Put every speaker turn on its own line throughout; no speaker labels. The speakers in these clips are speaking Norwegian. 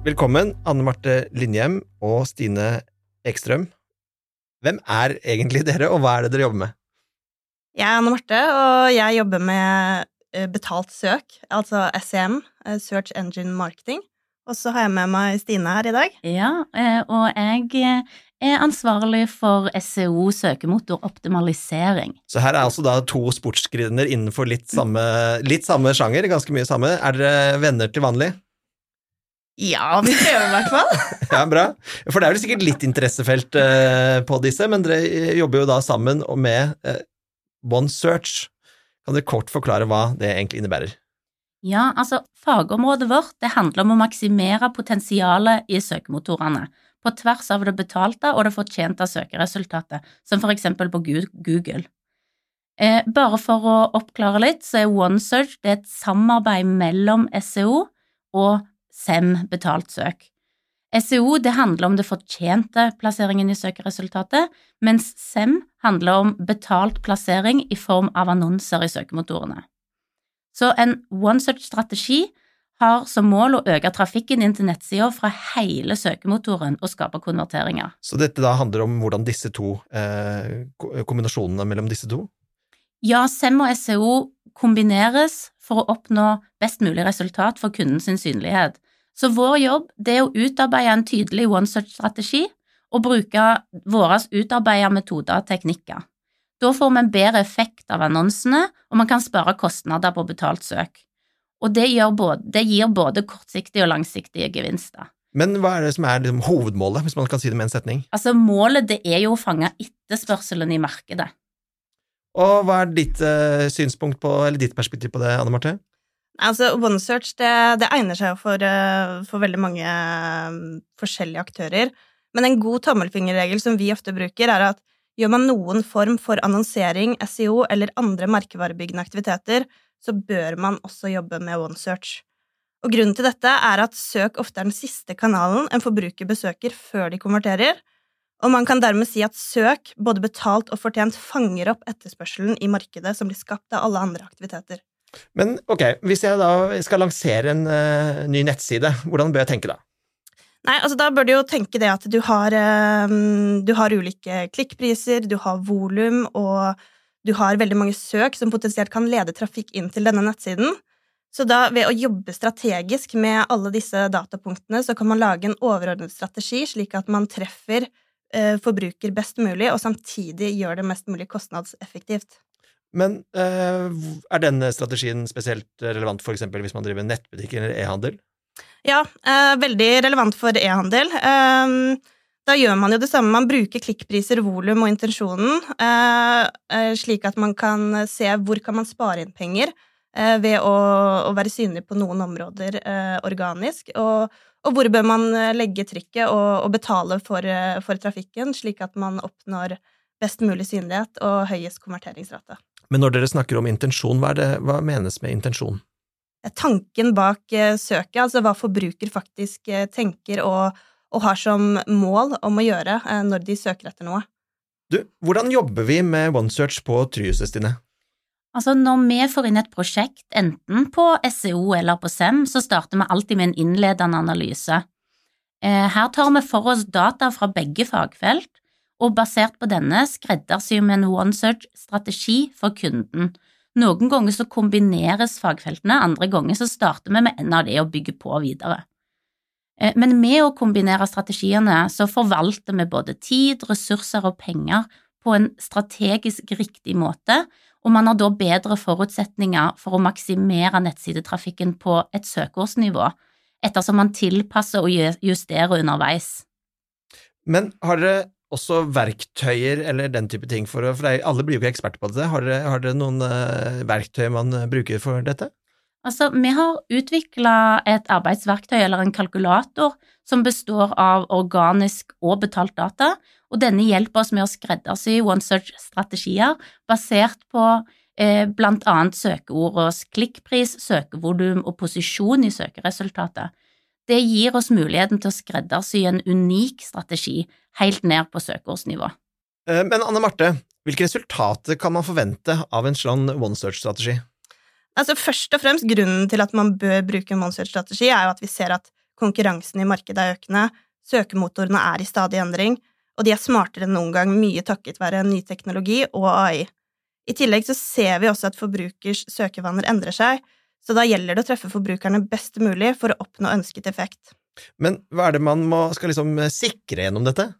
Velkommen, Anne Marte Lindhjem og Stine Ekstrøm. Hvem er egentlig dere, og hva er det dere jobber med?
Jeg er Anne Marte, og jeg jobber med eh, betalt søk, altså SEM, eh, Search Engine Marketing. Og så har jeg med meg Stine her i dag.
Ja, eh, og jeg er ansvarlig for SEO, søkemotoroptimalisering.
Så her er altså da to sportsgrener innenfor litt samme, litt samme sjanger, ganske mye samme. Er dere venner til vanlig?
Ja, vi prøver i hvert fall.
ja, bra. For det er vel sikkert litt interessefelt eh, på disse, men dere jobber jo da sammen med eh, OneSearch. Kan dere kort forklare hva det egentlig innebærer?
Ja, altså, fagområdet vårt det handler om å maksimere potensialet i søkemotorene, på tvers av det betalte og det fortjente søkeresultatet, som for eksempel på Google. Eh, bare for å oppklare litt, så er OneSearch det er et samarbeid mellom SEO og SEM betalt søk. SEO det handler om det fortjente plasseringen i søkeresultatet, mens SEM handler om betalt plassering i form av annonser i søkemotorene. Så en OneSearch-strategi har som mål å øke trafikken inn til nettsida fra hele søkemotoren og skape konverteringer.
Så dette da handler om hvordan disse to, eh, kombinasjonene mellom disse to?
Ja, SEM og SEO kombineres for å oppnå best mulig resultat for kundens synlighet. Så vår jobb det er å utarbeide en tydelig OneSearch-strategi og bruke våre utarbeidede metoder og teknikker. Da får vi en bedre effekt av annonsene, og man kan spare kostnader på betalt søk. Og det, både, det gir både kortsiktige og langsiktige gevinster.
Men hva er det som er liksom hovedmålet, hvis man kan si det med en setning?
Altså, Målet det er jo å fange etterspørselen i markedet.
Og hva er ditt eh, synspunkt på, eller ditt perspektiv på det, Anne Marte?
Altså, OneSearch det, det egner seg for, eh, for, veldig mange eh, forskjellige aktører. Men en god tommelfingerregel som vi ofte bruker, er at gjør man noen form for annonsering, SEO eller andre merkevarebyggende aktiviteter, så bør man også jobbe med OneSearch. Og grunnen til dette er at søk ofte er den siste kanalen en forbruker besøker før de konverterer, og man kan dermed si at søk, både betalt og fortjent, fanger opp etterspørselen i markedet som blir skapt av alle andre aktiviteter.
Men ok, hvis jeg da skal lansere en uh, ny nettside, hvordan bør jeg tenke da?
Nei, altså Da bør du jo tenke det at du har, um, du har ulike klikkpriser, du har volum, og du har veldig mange søk som potensielt kan lede trafikk inn til denne nettsiden. Så da, ved å jobbe strategisk med alle disse datapunktene, så kan man lage en overordnet strategi, slik at man treffer uh, forbruker best mulig, og samtidig gjør det mest mulig kostnadseffektivt.
Men uh, er denne strategien spesielt relevant eksempel hvis man driver nettbutikk eller e-handel?
Ja, uh, veldig relevant for e-handel. Uh, da gjør man jo det samme. Man bruker klikkpriser, volum og intensjonen, slik at man kan se hvor kan man spare inn penger ved å, være synlig på noen områder organisk, og, hvor bør man legge trykket og, betale for trafikken, slik at man oppnår best mulig synlighet og høyest konverteringsrate.
Men når dere snakker om intensjon, hva, det, hva menes med intensjon?
Tanken bak eh, søket, altså hva forbruker faktisk eh, tenker og, og har som mål om å gjøre eh, når de søker etter noe.
Du, hvordan jobber vi med OneSearch på Tryhuset, Stine?
Altså, når vi får inn et prosjekt, enten på SEO eller på SEM, så starter vi alltid med en innledende analyse. Her tar vi for oss data fra begge fagfelt, og basert på denne skreddersyr vi en OneSearch-strategi for kunden. Noen ganger så kombineres fagfeltene, andre ganger så starter vi med en av de og bygger på videre. Eh, men med å kombinere strategiene så forvalter vi både tid, ressurser og penger på en strategisk riktig måte, og man har da bedre forutsetninger for å maksimere nettsidetrafikken på et søkeordsnivå, ettersom man tilpasser og justerer underveis.
Men har dere også verktøyer eller den type ting for For alle blir jo ikke eksperter på dette. Har dere, har dere noen uh, verktøy man uh, bruker for dette?
Altså, vi har utvikla et arbeidsverktøy eller en kalkulator som består av organisk og betalt data, og denne hjelper oss med å skreddersy OneSearch-strategier basert på eh, blant annet søkeordets klikkpris, søkevolum og posisjon i søkeresultatet. Det gir oss muligheten til å skreddersy en unik strategi helt ned på søkeordsnivå.
Eh, men Anne Marte, hvilke resultater kan man forvente av en slik OneSearch-strategi?
Altså Først og fremst grunnen til at man bør bruke en OneSearch-strategi, er jo at vi ser at konkurransen i markedet er økende, søkemotorene er i stadig endring, og de er smartere enn noen gang, mye takket være ny teknologi og AI. I tillegg så ser vi også at forbrukers søkevaner endrer seg, så da gjelder det å treffe forbrukerne best mulig for å oppnå ønsket effekt.
Men hva er det man må, skal liksom sikre gjennom dette?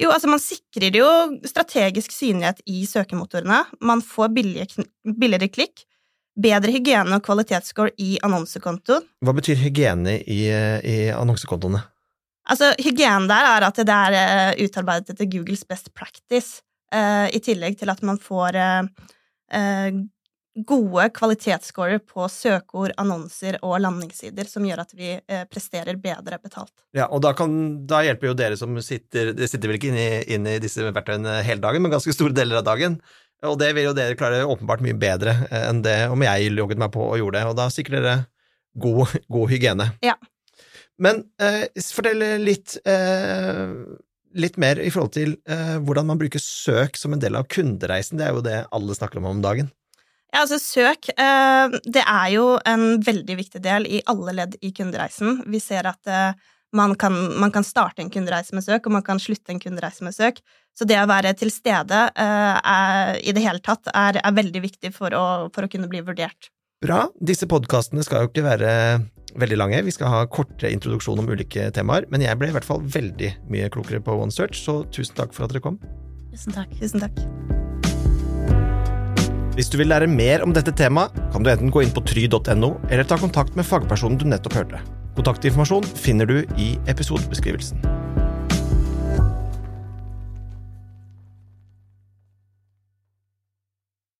Jo, altså man sikrer jo strategisk synlighet i søkemotorene, man får billige, billigere klikk, bedre hygiene og kvalitetsscore i annonsekontoen.
Hva betyr hygiene i, i annonsekontoene?
Altså, hygiene der er at det er uh, utarbeidet etter Googles best practice, uh, i tillegg til at man får uh, gode kvalitetsscorer på søkeord, annonser og landingssider, som gjør at vi presterer bedre betalt.
Ja, og da, kan, da, hjelper jo dere som sitter Det sitter vel ikke inne inn i disse verktøyene hele dagen, men ganske store deler av dagen. Og det vil jo dere klare åpenbart mye bedre enn det om jeg logget meg på og gjorde det, og da sikrer dere god, god hygiene.
Ja.
Men eh, fortell litt, eh, litt mer i forhold til eh, hvordan man bruker søk som en del av kundereisen. Det er jo det alle snakker om om dagen.
Ja, altså Søk eh, det er jo en veldig viktig del i alle ledd i kundereisen. Vi ser at eh, man kan, man, kan, starte en kundereise med søk, og man kan slutte en kundereise med søk. Så det å være til stede eh, er, i det hele tatt er, er veldig viktig for å, for å kunne bli vurdert.
Bra. Disse podkastene skal jo ikke være veldig lange. Vi skal ha kortere introduksjon om ulike temaer, men jeg ble i hvert fall veldig mye klokere på OneSearch, så tusen takk for at dere kom.
Tusen takk.
Tusen takk.
Hvis du vil lære mer om dette temaet, kan du enten gå inn på try.no, eller ta kontakt med fagpersonen du nettopp hørte. Kontaktinformasjon finner du i episodebeskrivelsen.